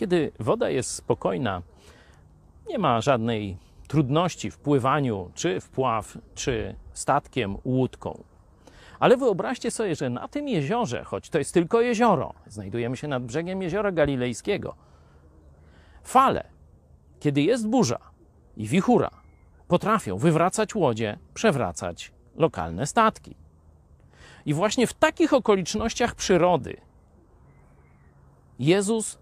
Kiedy woda jest spokojna, nie ma żadnej trudności w pływaniu, czy wpław, czy statkiem, łódką. Ale wyobraźcie sobie, że na tym jeziorze, choć to jest tylko jezioro, znajdujemy się nad brzegiem jeziora Galilejskiego, fale, kiedy jest burza i wichura, potrafią wywracać łodzie, przewracać lokalne statki. I właśnie w takich okolicznościach przyrody Jezus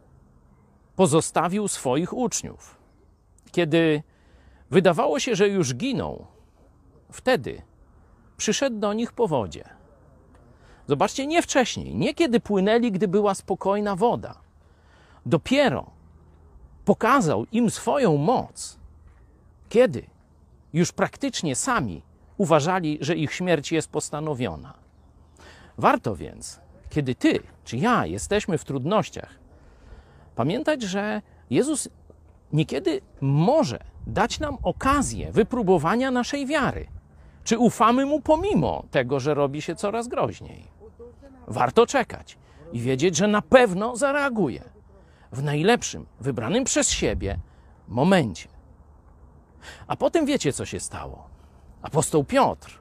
pozostawił swoich uczniów. Kiedy wydawało się, że już giną, wtedy przyszedł do nich po wodzie. Zobaczcie, nie wcześniej, nie kiedy płynęli, gdy była spokojna woda. Dopiero pokazał im swoją moc, kiedy już praktycznie sami uważali, że ich śmierć jest postanowiona. Warto więc, kiedy ty czy ja jesteśmy w trudnościach, pamiętać, że Jezus niekiedy może dać nam okazję wypróbowania naszej wiary. Czy ufamy mu pomimo tego, że robi się coraz groźniej? Warto czekać i wiedzieć, że na pewno zareaguje w najlepszym, wybranym przez siebie momencie. A potem wiecie, co się stało. Apostoł Piotr,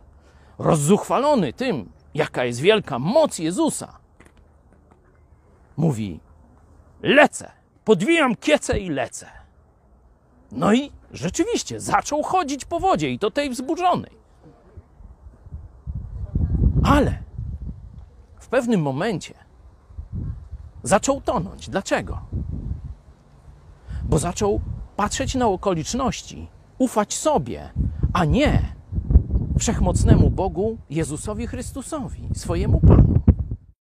rozzuchwalony tym, jaka jest wielka moc Jezusa, mówi: Lecę, podwijam kiece i lecę. No i rzeczywiście zaczął chodzić po wodzie i to tej wzburzonej. Ale w pewnym momencie zaczął tonąć. Dlaczego? Bo zaczął patrzeć na okoliczności, ufać sobie, a nie wszechmocnemu Bogu, Jezusowi Chrystusowi, swojemu Panu.